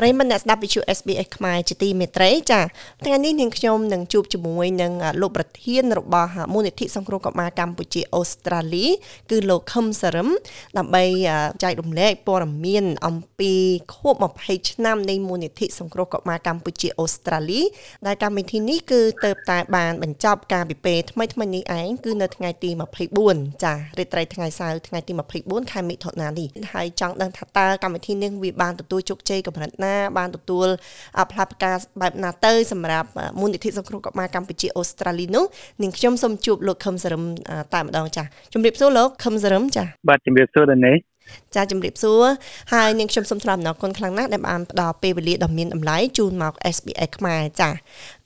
ប្រិយមិត្តអ្នកស្ដាប់វិទ្យុ SBS ខ្មែរជាទីមេត្រីចាថ្ងៃនេះនាងខ្ញុំនឹងជួបជាមួយនឹងលោកប្រធានរបស់មូលនិធិសង្គ្រោះកុមារកម្ពុជាអូស្ត្រាលី គឺលោកខឹមសារឹមដើម្បីចែករំលែកព័ត៌មានអំពីខួប20ឆ្នាំនៃមូលនិធិសង្គ្រោះកុមារកម្ពុជាអូស្ត្រាលីដែលកម្មវិធីនេះគឺទៅតែបានបញ្ចប់ការពិពេថ្មីថ្មីនេះឯងគឺនៅថ្ងៃទី24ចារាត្រីថ្ងៃសៅរ៍ថ្ងៃទី24ខែមិថុនានេះហើយចង់ដឹងថាតើកម្មវិធីនេះវាបានទទួលជោគជ័យកម្រិតណាណាបានទទួលផ្លាកផ្កាបែបណាទៅសម្រាប់មូលនិធិសង្គ្រោះកុមារកម្ពុជាអូស្ត្រាលីនោះនាងខ្ញុំសូមជួបលោកខឹមសរឹមតែម្ដងចាស់ជំរាបសួរលោកខឹមសរឹមចាស់បាទជំរាបសួរដល់នេះ ចាជំរាបសួរហើយនាងខ្ញុំសូមថ្លែងអំណរគុណខ្លាំងណាស់ដែលបានផ្ដល់ពេលវេលាដ៏មានតម្លៃជូនមក SBS ខ្មែរចា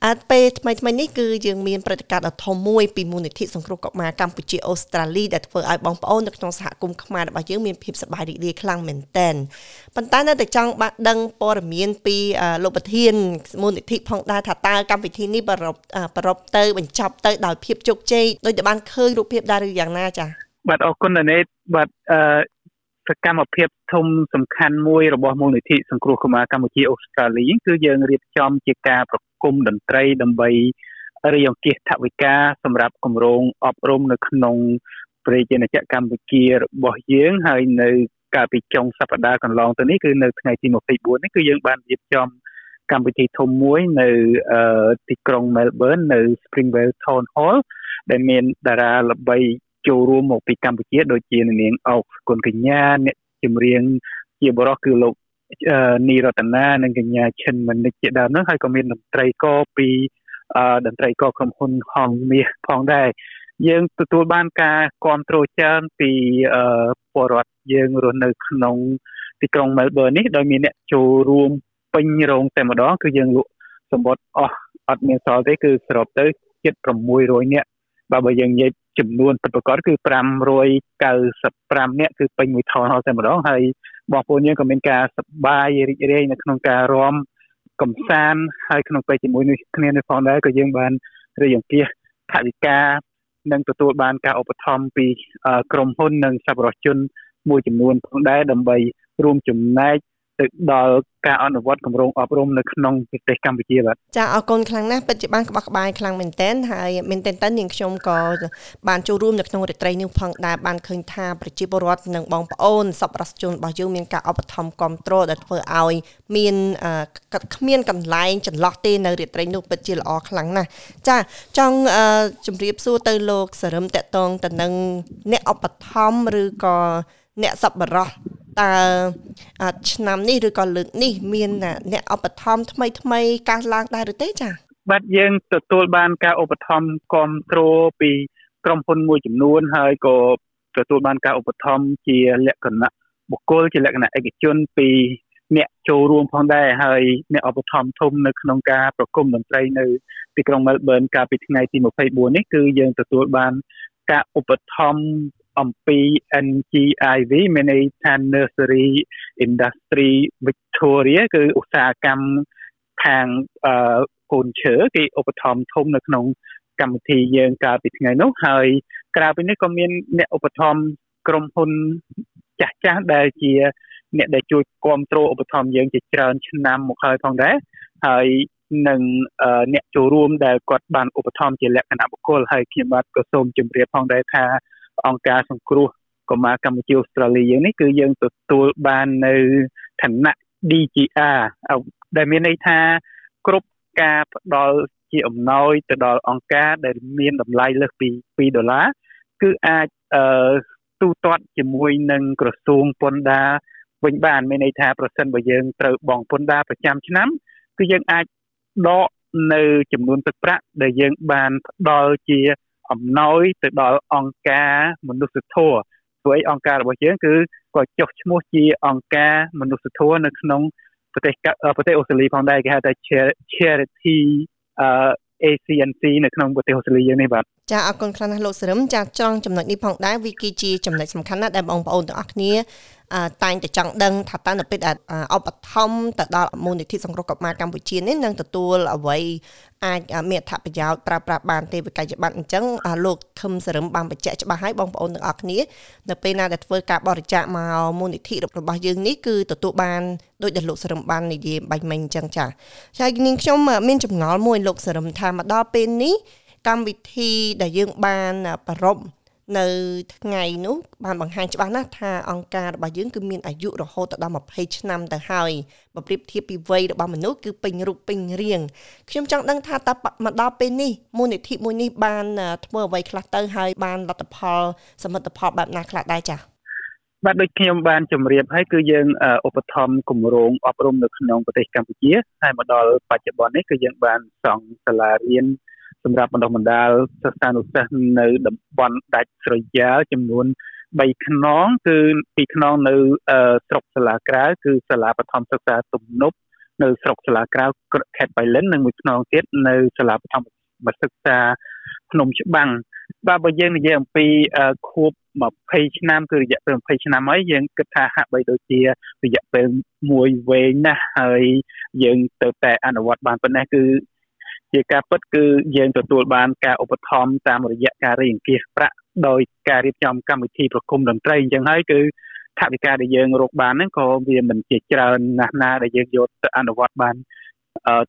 អត់ពេលថ្មីថ្មីនេះគឺយើងមានព្រឹត្តិការណ៍ដ៏ធំមួយពីមូលនិធិសង្គ្រោះកុមារកម្ពុជាអូស្ត្រាលីដែលធ្វើឲ្យបងប្អូននៅក្នុងសហគមន៍ខ្មែររបស់យើងមានភាពសប្បាយរីករាយខ្លាំងមែនទែនប៉ុន្តែនៅតែចង់បានដឹងព័ត៌មានពីលោកប្រធានមូលនិធិផងដែរថាតើកម្មវិធីនេះប្រពប្រពទៅបញ្ចប់ទៅដោយភាពជោគជ័យដោយតែបានឃើញរូបភាពដែរឬយ៉ាងណាចា៎បាទអរគុណណាស់បាទអឺ សកម្មភាពធំសំខាន់មួយរបស់មូលនិធិសង្គ្រោះកុមារកម្ពុជាអូស្ត្រាលីគឺយើងរៀបចំជាការប្រគំតន្ត្រីដើម្បីរាយអង្គាសថវិកាសម្រាប់គម្រោងអប់រំនៅក្នុងប្រជាណាចក្រកម្ពុជារបស់យើងហើយនៅកាលពីចុងសប្តាហ៍កន្លងទៅនេះគឺនៅថ្ងៃទី24នេះគឺយើងបានរៀបចំកម្មវិធីធំមួយនៅទីក្រុង Melbourne នៅ Springvale Town Hall ដែលមានតារាល្បី ចូលរួមមកពីកម្ពុជាដូចជានាងអុកគុណកញ្ញាអ្នកចម្រៀងជាបរិសគឺលោកនីរតនានិងកញ្ញាឈិនមនិចជាដើមនោះហើយក៏មានតន្ត្រីករពីតន្ត្រីករក្រុមហ៊ុនហងមាសផងដែរយើងទទួលបានការគ្រប់គ្រងច្រើនពីពលរដ្ឋយើងរស់នៅក្នុងទីក្រុង Melbourne នេះដោយមានអ្នកចូលរួមពេញរោងតែម្ដងគឺយើងលក់សម្បត្តិអស់អត់មានសល់ទេគឺសរុបទៅជិត600នាក់ បើបើយើងនិយាយចំនួនពិតប្រាកដគឺ595នាក់គឺពេញមួយថនតែម្ដងហើយបងប្អូនយើងក៏មានការសប្បាយរីករាយនៅក្នុងការរំកំសាន្តហើយក្នុងពេលជាមួយនេះគ្នានេះផងដែរក៏យើងបានរៀបអង្គាសថវិកានិងទទួលបានការឧបត្ថម្ភពីក្រុមហ៊ុននិងសប្បុរសជនមួយចំនួនផងដែរដើម្បីរួមចំណែក ទៅដល់ការអនុវត្តគម្រោងអប់រំនៅក្នុងប្រទេសកម្ពុជាបាទចាអរគុណខ្លាំងណាស់ពិតជាបានក្បោះក្បាយខ្លាំងមែនទែនហើយមែនទែនតើនាងខ្ញុំក៏បានចូលរួមនៅក្នុងរាត្រីនេះផងដែរបានឃើញថាប្រជាពលរដ្ឋនិងបងប្អូនសប្បុរសជនរបស់យើងមានការឧបត្ថម្ភគ្រប់គ្រងដែលធ្វើឲ្យមានគ្មានកន្លែងចន្លោះទេនៅរាត្រីនោះពិតជាល្អខ្លាំងណាស់ចាចង់ជម្រាបសួរទៅលោកសរឹមតកតងទៅនឹងអ្នកឧបត្ថម្ភឬក៏អ្នកសប្បុរស តើឆ្នាំនេះឬក៏លើកនេះមានអ្នកឧបត្ថម្ភថ្មីថ្មីកាសឡើងដែរឬទេចា៎បាទយើងទទួលបានការឧបត្ថម្ភគ្រប់គ្រងពីក្រុមហ៊ុនមួយចំនួនហើយក៏ទទួលបានការឧបត្ថម្ភជាលក្ខណៈបុគ្គលជាលក្ខណៈឯកជនពីអ្នកចូលរួមផងដែរហើយអ្នកឧបត្ថម្ភធំនៅក្នុងការប្រគំតន្ត្រីនៅទីក្រុង Melbourne កាលពីថ្ងៃទី24នេះគឺយើងទទួលបានការឧបត្ថម្ភ អំពី NGIV មានន័យថា Nursery Industry Victoria គឺឧស្សាហកម្មខាងអឺកូនឈើគេឧបត្ថម្ភធំនៅក្នុងកម្មវិធីយើងកាលពីថ្ងៃនោះហើយក្រៅពីនេះក៏មានអ្នកឧបត្ថម្ភក្រុមហ៊ុនចាស់ចាស់ដែលជា អ្នកដែលជួយគ្រប់គ្រងឧបត្ថម្ភយើងជាច្រើនឆ្នាំមកហើយផងដែរហើយនឹងអ្នកចូលរួមដែលគាត់បានឧបត្ថម្ភជាលក្ខណៈបុគ្គលហើយខ្ញុំបាទក៏សូមជម្រាបផងដែរថា អង្គការសង្គ្រោះកុមារកម្ពុជាអូស្ត្រាលីយើងនេះគឺយើងទទួលបាននៅឋានៈ DGR ដែលមានន័យថាគ្រប់ការផ្ដល់ជាអំណោយទៅដល់អង្គការដែលមានតម្លៃលើសពី2ដុល្លារគឺអាចអឺទូទាត់ជាមួយនឹងក្រសួងពន្ធដារវិញបានមានន័យថាប្រសិនបើយើងត្រូវបង់ពន្ធដារប្រចាំឆ្នាំគឺយើងអាចដកនៅចំនួនទឹកប្រាក់ដែលយើងបានផ្ដល់ជា អំណោយទៅដល់អង្គការមនុស្សធម៌ព្រោះអង្គការរបស់យើងគឺក៏ចុះឈ្មោះជាអង្គការមនុស្សធម៌នៅក្នុងប្រទេសប្រទេសអូស្ត្រាលីផងដែរគេហៅថា charity អឺ ACNC នៅក្នុងប្រទេសអូស្ត្រាលីយើងនេះបាទចាអរគុណខ្លាំងណាស់លោកសរឹមចាចង់ចំណុចនេះផងដែរវាគឺជាចំណុចសំខាន់ណាស់ដែលបងប្អូនទាំងអស់គ្នាតែងតែចង់ដឹងថាតើនៅពេលដែលឧបត្ថម្ភទៅដល់មូលនិធិសង្គ្រោះកុមារកម្ពុជានេះនឹងទទួលអ្វីអាចមានអត្ថប្រយោជន៍ប្រើប្រាស់បានទេវិក័យប័ណ្ណអញ្ចឹងលោកខឹមសរឹមបានបញ្ជាក់ច្បាស់ហើយបងប្អូនទាំងអស់គ្នានៅពេលណាដែលធ្វើការបរិច្ចាគមកមូលនិធិរបស់យើងនេះគឺទទួលបានដោយដែលលោកសរឹមបាននិយាយបាញ់មិញអញ្ចឹងចាហើយនាងខ្ញុំមានចម្ងល់មួយលោកសរឹមថាមកដល់ពេលនេះកម្មវិធីដែលយើងបានប្ររព នៅថ្ងៃនោះបានបង្ហាញច្បាស់ណាស់ថាអង្គការរបស់យើងគឺមានអាយុរហូតដល់20ឆ្នាំទៅហើយបើប្រៀបធៀបពីវ័យរបស់មនុស្សគឺពេញរូបពេញរាងខ្ញុំចង់ដឹងថាតើមកដល់ពេលនេះមូលនិធិមួយនេះបានធ្វើអ្វីខ្លះទៅហើយបានលទ្ធផលសមិទ្ធផលបែបណាខ្លះដែរចា៎បាទដូចខ្ញុំបានជម្រាបហើយគឺយើងឧបត្ថម្ភគម្រោងអប់រំនៅក្នុងប្រទេសកម្ពុជាហើយមកដល់បច្ចុប្បន្ននេះគឺយើងបានសង់សាលារៀន សម្រាប់បណ្ដុះបណ្ដាលសិស្សានុសិស្សនៅតំបន់ដាច់ស្រយាលចំនួន3ខ្នងគឺពីខ្នងនៅស្រុកសាលាក្រៅគឺសាលាបឋមសិក្សាទំនប់នៅស្រុកសាលាក្រៅខេត្តបៃលិននិងមួយខ្នងទៀតនៅសាលាបឋមសិក្សាភ្នំច្បាំងបាទបើយើងនិយាយអំពីខួប20ឆ្នាំគឺរយៈពេល20ឆ្នាំហើយយើងគិតថាហាក់បីដូចជារយៈពេលមួយវែងណាស់ហើយយើងទៅតែអនុវត្តបានប៉ុណ្ណេះគឺ ជាការពិតគឺយើងទទួលបានការឧបត្ថម្ភតាមរយៈការរៀបអង្គាសប្រាក់ដោយការរៀបចំកម្មវិធីប្រគំតន្ត្រីអញ្ចឹងហើយគឺថវិកាដែលយើងរកបានហ្នឹងក៏វាមិនជាច្រើនណាស់ណាដែលយើងយកទៅអនុវត្តបាន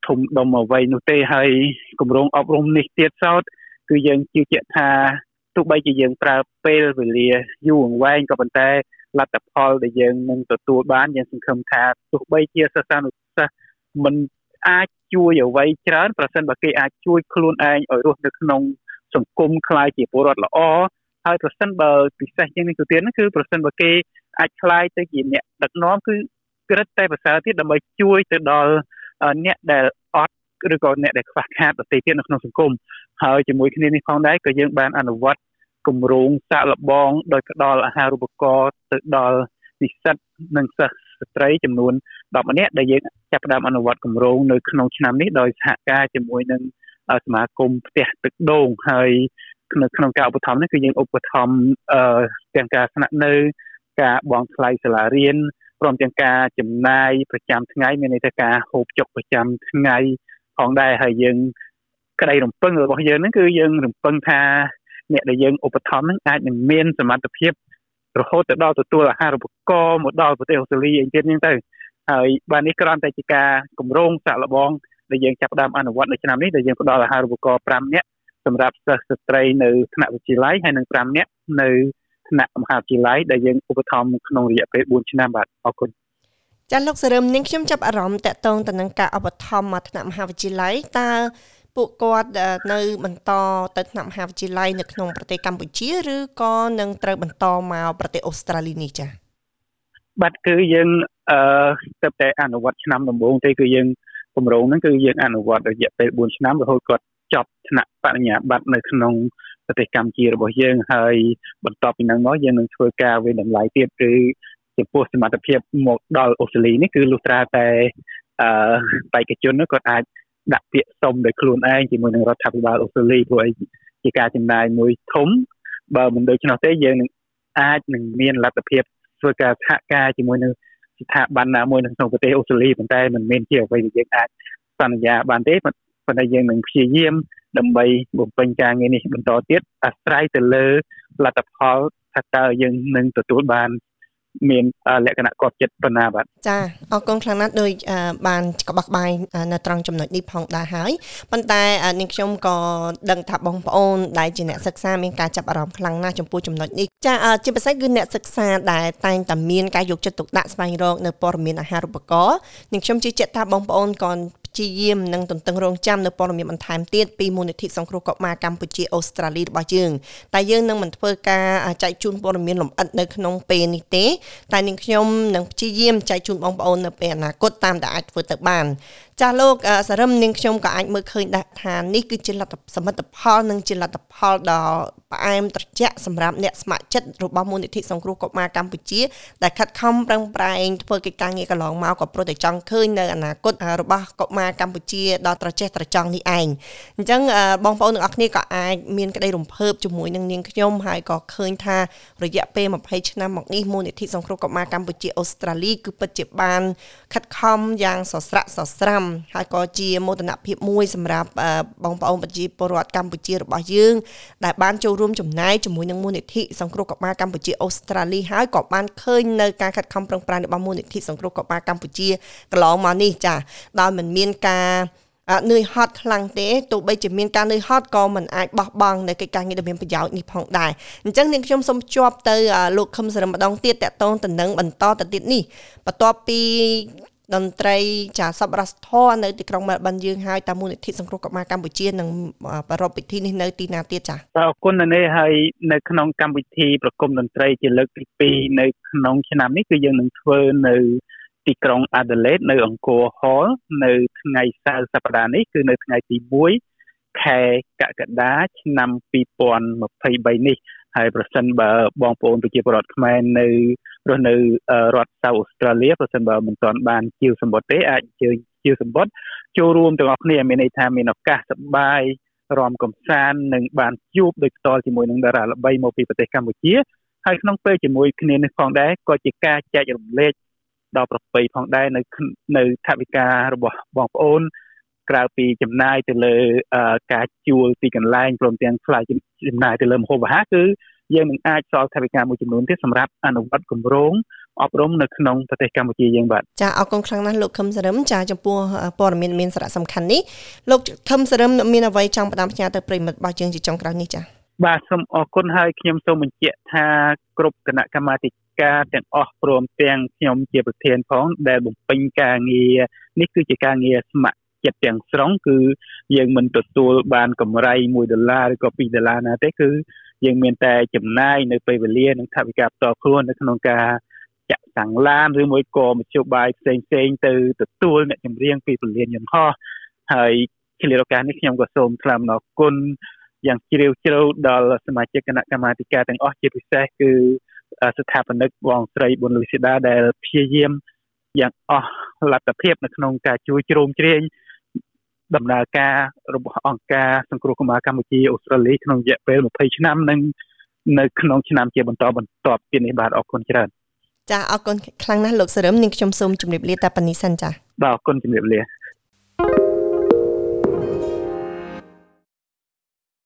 ធំដុំអ្វីនោះទេហើយគម្រោងអប់រំនេះទៀតសោតគឺយើងជឿជាក់ថាទោះបីជាយើងប្រើពេលវេលាយូរអង្វែងក៏ប៉ុន្តែលទ្ធផលដែលយើងនឹងទទួលបានយើងសង្ឃឹមថាទោះបីជាសិស្សានុសិស្សមិន អាចជួយអ្វីច្រើនប្រសិនបើគេអាចជួយខ្លួនឯងឲ្យរស់នៅក្នុងសង្គមខ្លាយជាពលរដ្ឋល្អហើយប្រសិនបើពិសេសជាងនេះទៅទៀតគឺប្រសិនបើគេអាចខ្លាយទៅជាអ្នកដឹកនាំគឺក្រឹតតែប្រសើរទៀតដើម្បីជួយទៅដល់អ្នកដែលអត់ឬក៏អ្នកដែលខ្វះខាតប្រទេសទៀតនៅក្នុងសង្គមហើយជាមួយគ្នានេះផងដែរក៏យើងបានអនុវត្តគម្រោងសាក់លបងដោយផ្ដល់អាហារូបករណ៍ទៅដល់និស្សិតនិងសិស្សស្ត្រីចំនួន 10ម្នាក់ដែលយើងចាប់ផ្ដើមអនុវត្តគម្រោងនៅក្នុងឆ្នាំនេះដោយសហការជាមួយនឹងសមាគមផ្ទះទឹកដូងហើយនៅក្នុងការឧបត្ថម្ភនេះគឺយើងឧបត្ថម្ភទាំងការស្នាក់នៅ ការបង់ថ្លៃសាលារៀនព្រមទាំងការចំណាយប្រចាំថ្ងៃមានន័យថាការហូបចុកប្រចាំថ្ងៃផងដែរហើយយើងក្តីរំពឹងរបស់យើងហ្នឹងគឺយើងរំពឹងថាអ្នកដែលយើងឧបត្ថម្ភហ្នឹងអាចនឹងមានសមត្ថភាពរហូតទៅដល់ទទួលអាហារូបករណ៍មកដល់ប្រទេសអូស្ត្រាលីអីទៀតហ្នឹងទៅ ហើយបាទនេះគ្រាន់តែជាការគម្រោងសាក់លបងដែលយើងចាប់ផ្ដើមអនុវត្តនៅឆ្នាំនេះដែលយើងផ្ដល់អាហារូបករណ៍5នាក់សម្រាប់សិស្សស្ត្រីនៅថ្នាក់វិទ្យាល័យហើយនិង5នាក់នៅថ្នាក់មហាវិទ្យាល័យដែលយើងឧបត្ថម្ភក្នុងរយៈពេល4ឆ្នាំបាទអរគុណចាលោកសរឹមនាងខ្ញុំចាប់អារម្មណ៍តកតងទៅនឹងការឧបត្ថម្ភមកថ្នាក់មហាវិទ្យាល័យតើពួកគាត់នៅបន្តទៅថ្នាក់មហាវិទ្យាល័យនៅក្នុងប្រទេសកម្ពុជាឬក៏នឹងត្រូវបន្តមកប្រទេសអូស្ត្រាលីនេះចា៎បាទគឺយើង អឺទៅតែអនុវត្តឆ្នាំដំបូងទេគឺយើងគម្រោងហ្នឹងគឺយើងអនុវត្តរយៈពេល4ឆ្នាំរហូតគាត់ចប់ថ្នាក់បរិញ្ញាបត្រនៅក្នុងប្រទេសកម្ពុជារបស់យើងហើយបន្ទាប់ពីហ្នឹងមកយើងនឹងធ្វើការវិតម្លៃទៀតគឺចំពោះសមត្ថភាពមកដល់អូស្ត្រាលីនេះគឺលុះត្រាតែអឺបេក្ខជនគាត់អាចដាក់ពាក្យសុំដោយខ្លួនឯងជាមួយនឹងរដ្ឋាភិបាលអូស្ត្រាលីព្រោះអីជាការចំណាយមួយធំបើមិនដូច្នោះទេយើងនឹងអាចនឹងមានលទ្ធភាពធ្វើការសហការជាមួយនឹង ស្ថាប័នណាមួយនៅក្នុងប្រទេសអូស្ត្រាលីប៉ុន្តែមិនមែនជាអ្វីដែលយើងអាចសន្យាបានទេប៉ុន្តែយើងនឹងព្យាយាមដើម្បីបំពេញការងារនេះបន្តទៀតអាស្រ័យទៅលើលទ្ធផលថាតើយើងនឹងទទួលបាន មានលក្ខណៈកត់ចិត្តប៉ុណ្ណាបាទចាអរគុណខ្លាំងណាស់ដោយបានក្បោះក្បាយនៅត្រង់ចំណុចនេះផងដែរហើយប៉ុន្តែនាងខ្ញុំក៏ដឹងថាបងប្អូនដែលជាអ្នកសិក្សាមានការចាប់អារម្មណ៍ខ្លាំងណាស់ចំពោះចំណុចនេះចាជាពិសេសគឺអ្នកសិក្សាដែលតែងតែមានការយកចិត្តទុកដាក់ស្វែងរកនៅព័ត៌មានអាហារូបករណ៍នាងខ្ញុំជឿជាក់ថាបងប្អូនក៏ ព្យាយាមនិងទន្ទឹងរង់ចាំនៅព័ត៌មានបន្ថែមទៀតពីមូលនិធិសង្គ្រោះកុមារកម្ពុជាអូស្ត្រាលីរបស់យើងតែយើងនឹងមិនធ្វើការចែកជូនព័ត៌មានលម្អិតនៅក្នុងពេលនេះទេ តែនាងខ្ញុំនឹងព្យាយាមចែកជូនបងប្អូននៅពេលអនាគតតាមដែលអាចធ្វើទៅបានចាស់លោកសរឹមនាងខ្ញុំក៏អាចមើលឃើញដែរថានេះគឺជាលទ្ធសមិទ្ធផលនិងជាលទ្ធផលដ៏ផ្អែមត្រជាក់សម្រាប់អ្នកស្ម័គ្រចិត្តរបស់មូលនិធិសង្គ្រោះកុមារកម្ពុជាដែលខិតខំប្រឹងប្រែងធ្វើកិច្ចការងារកន្លងមកក៏ព្រោះតែចង់ឃើញនៅអនាគតរបស់កុមារមារកម្ពុជាដ៏ត្រចះត្រចង់នេះឯងអញ្ចឹងបងប្អូនទាំងអស់គ្នាក៏អាចមានក្តីរំភើបជាមួយនឹងនាងខ្ញុំហើយក៏ឃើញថារយៈពេល20ឆ្នាំមកនេះមូលនិធិសង្គ្រោះកុមារកម្ពុជាអូស្ត្រាលីគឺពិតជាបានខិតខំយ៉ាងសស្រាក់សស្រាំហើយក៏ជាមោទនភាពមួយសម្រាប់បងប្អូនប្រជាពលរដ្ឋកម្ពុជារបស់យើងដែលបានចូលរួមចំណាយជាមួយនឹងមូលនិធិសង្គ្រោះកុមារកម្ពុជាអូស្ត្រាលីហើយក៏បានឃើញនៅការខិតខំប្រឹងប្រែងរបស់មូលនិធិសង្គ្រោះកុមារកម្ពុជាកន្លងមកនេះចាដោយមិនមានការនឿយហត់ខ្លាំងទេទោះបីជាមានការនឿយហត់ក៏មិនអាចបោះបង់នៅកិច្ចការងារដ៏មានប្រយោជន៍នេះផងដែរអញ្ចឹងនាងខ្ញុំសូមជួបទៅលោកខឹមសរឹមម្ដងទៀតតកតងទៅនឹងបន្តទៅទៀតនេះបន្ទាប់ពីតន្ត្រីចាសប្បុរសធម៌នៅទីក្រុងមែលប៊នយើងហើយតាមមូលនិធិសង្គ្រោះកុមារកម្ពុជានឹងប្រារព្ធពិធីនេះនៅទីណាទៀតចា៎អរគុណនៅនេះហើយនៅក្នុងកម្មវិធីប្រគំតន្ត្រីជាលើកទី2នៅក្នុងឆ្នាំនេះគឺយើងនឹងធ្វើនៅ ទីក្រុង Adelaide នៅអង្គរ Hall នៅថ្ងៃសៅរ៍សប្តាហ៍នេះគឺនៅថ្ងៃទី1ខែកក្កដាឆ្នាំ2023នេះហើយប្រសិនបើបងប្អូនប្រជាពលរដ្ឋខ្មែរនៅរស់នៅរដ្ឋសៅអូស្ត្រាលីប្រសិនបើមិនទាន់បានជាវសម្បត្តិទេអាចអញ្ជើញជាវសម្បត្តិចូលរួមទាំងអស់គ្នាមានន័យថាមានឱកាសសប្បាយរំកំសាន្តនិងបានជួបដោយផ្ទាល់ជាមួយនឹងតារាល្បីមកពីប្រទេសកម្ពុជាហើយក្នុងពេលជាមួយគ្នានេះផងដែរក៏ជាការចែករំលែក ដល់ប្រពៃផងដែរនៅនៅថវិការបស់បងប្អូនក្រៅពីចំណាយទៅលើការជួលទីកន្លែងព្រមទាំងថ្លៃចំណាយទៅលើម្ហូបអាហារគឺយើងនឹងអាចសល់ថវិកាមួយចំនួនទៀតសម្រាប់អនុវត្តគម្រោងអប់រំនៅក្នុងប្រទេសកម្ពុជាយើងបាទចាអរគុណខ្លាំងណាស់លោកខឹមសរឹមចាចំពោះព័ត៌មានមានសារៈសំខាន់នេះលោកខឹមសរឹមមានអ្វីចង់ផ្ដាំផ្ញើទៅប្រិមិត្តរបស់យើងជាចុងក្រោយនេះចាបាទសូមអរគុណហើយខ្ញុំសូមបញ្ជាក់ថាគ្រប់គណៈកម្មាធិ ការទាំងអស់ព្រមទាំងខ្ញុំជាប្រធានផងដែលបំពេញការងារនេះគឺជាការងារស្ម័គ្រចិត្តទាំងស្រុងគឺយើងមិនទទួលបានកម្រៃ1ដុល្លារឬក៏2ដុល្លារណាទេគឺយើងមានតែចំណាយនៅពេលវេលានិងថវិកាផ្ទាល់ខ្លួននៅក្នុងការចាក់សាំងឡានឬមួយក៏មធ្យោបាយផ្សេងផ្សេងទៅទទួលអ្នកចម្រៀងពីពលានយន្តហោះហើយជាលរការនេះខ្ញុំក៏សូមថ្លែងអំណរគុណយ៉ាងជ្រាលជ្រៅដល់សមាជិកគណៈកម្មាធិការទាំងអស់ជាពិសេសគឺ ស្ថាបនិកបងស្រីប៊ុនលូស៊ីដាដែលព្យាយាមយ៉ាងអស់លទ្ធភាពនៅក្នុងការជួយជ្រោមជ្រែងដំណើរការរបស់អង្គការសង្គ្រោះកុមារកម្ពុជាអូស្ត្រាលីក្នុងរយៈពេល20ឆ្នាំនិងនៅក្នុងឆ្នាំជាបន្តបន្ទាប់ទៀតនេះបាទអរគុណច្រើនចាអរគុណខ្លាំងណាស់លោកសរឹមនាងខ្ញុំសូមជម្រាបលាតែប៉ុណ្្នេះសិនចាបាទអរគុណជម្រាបលា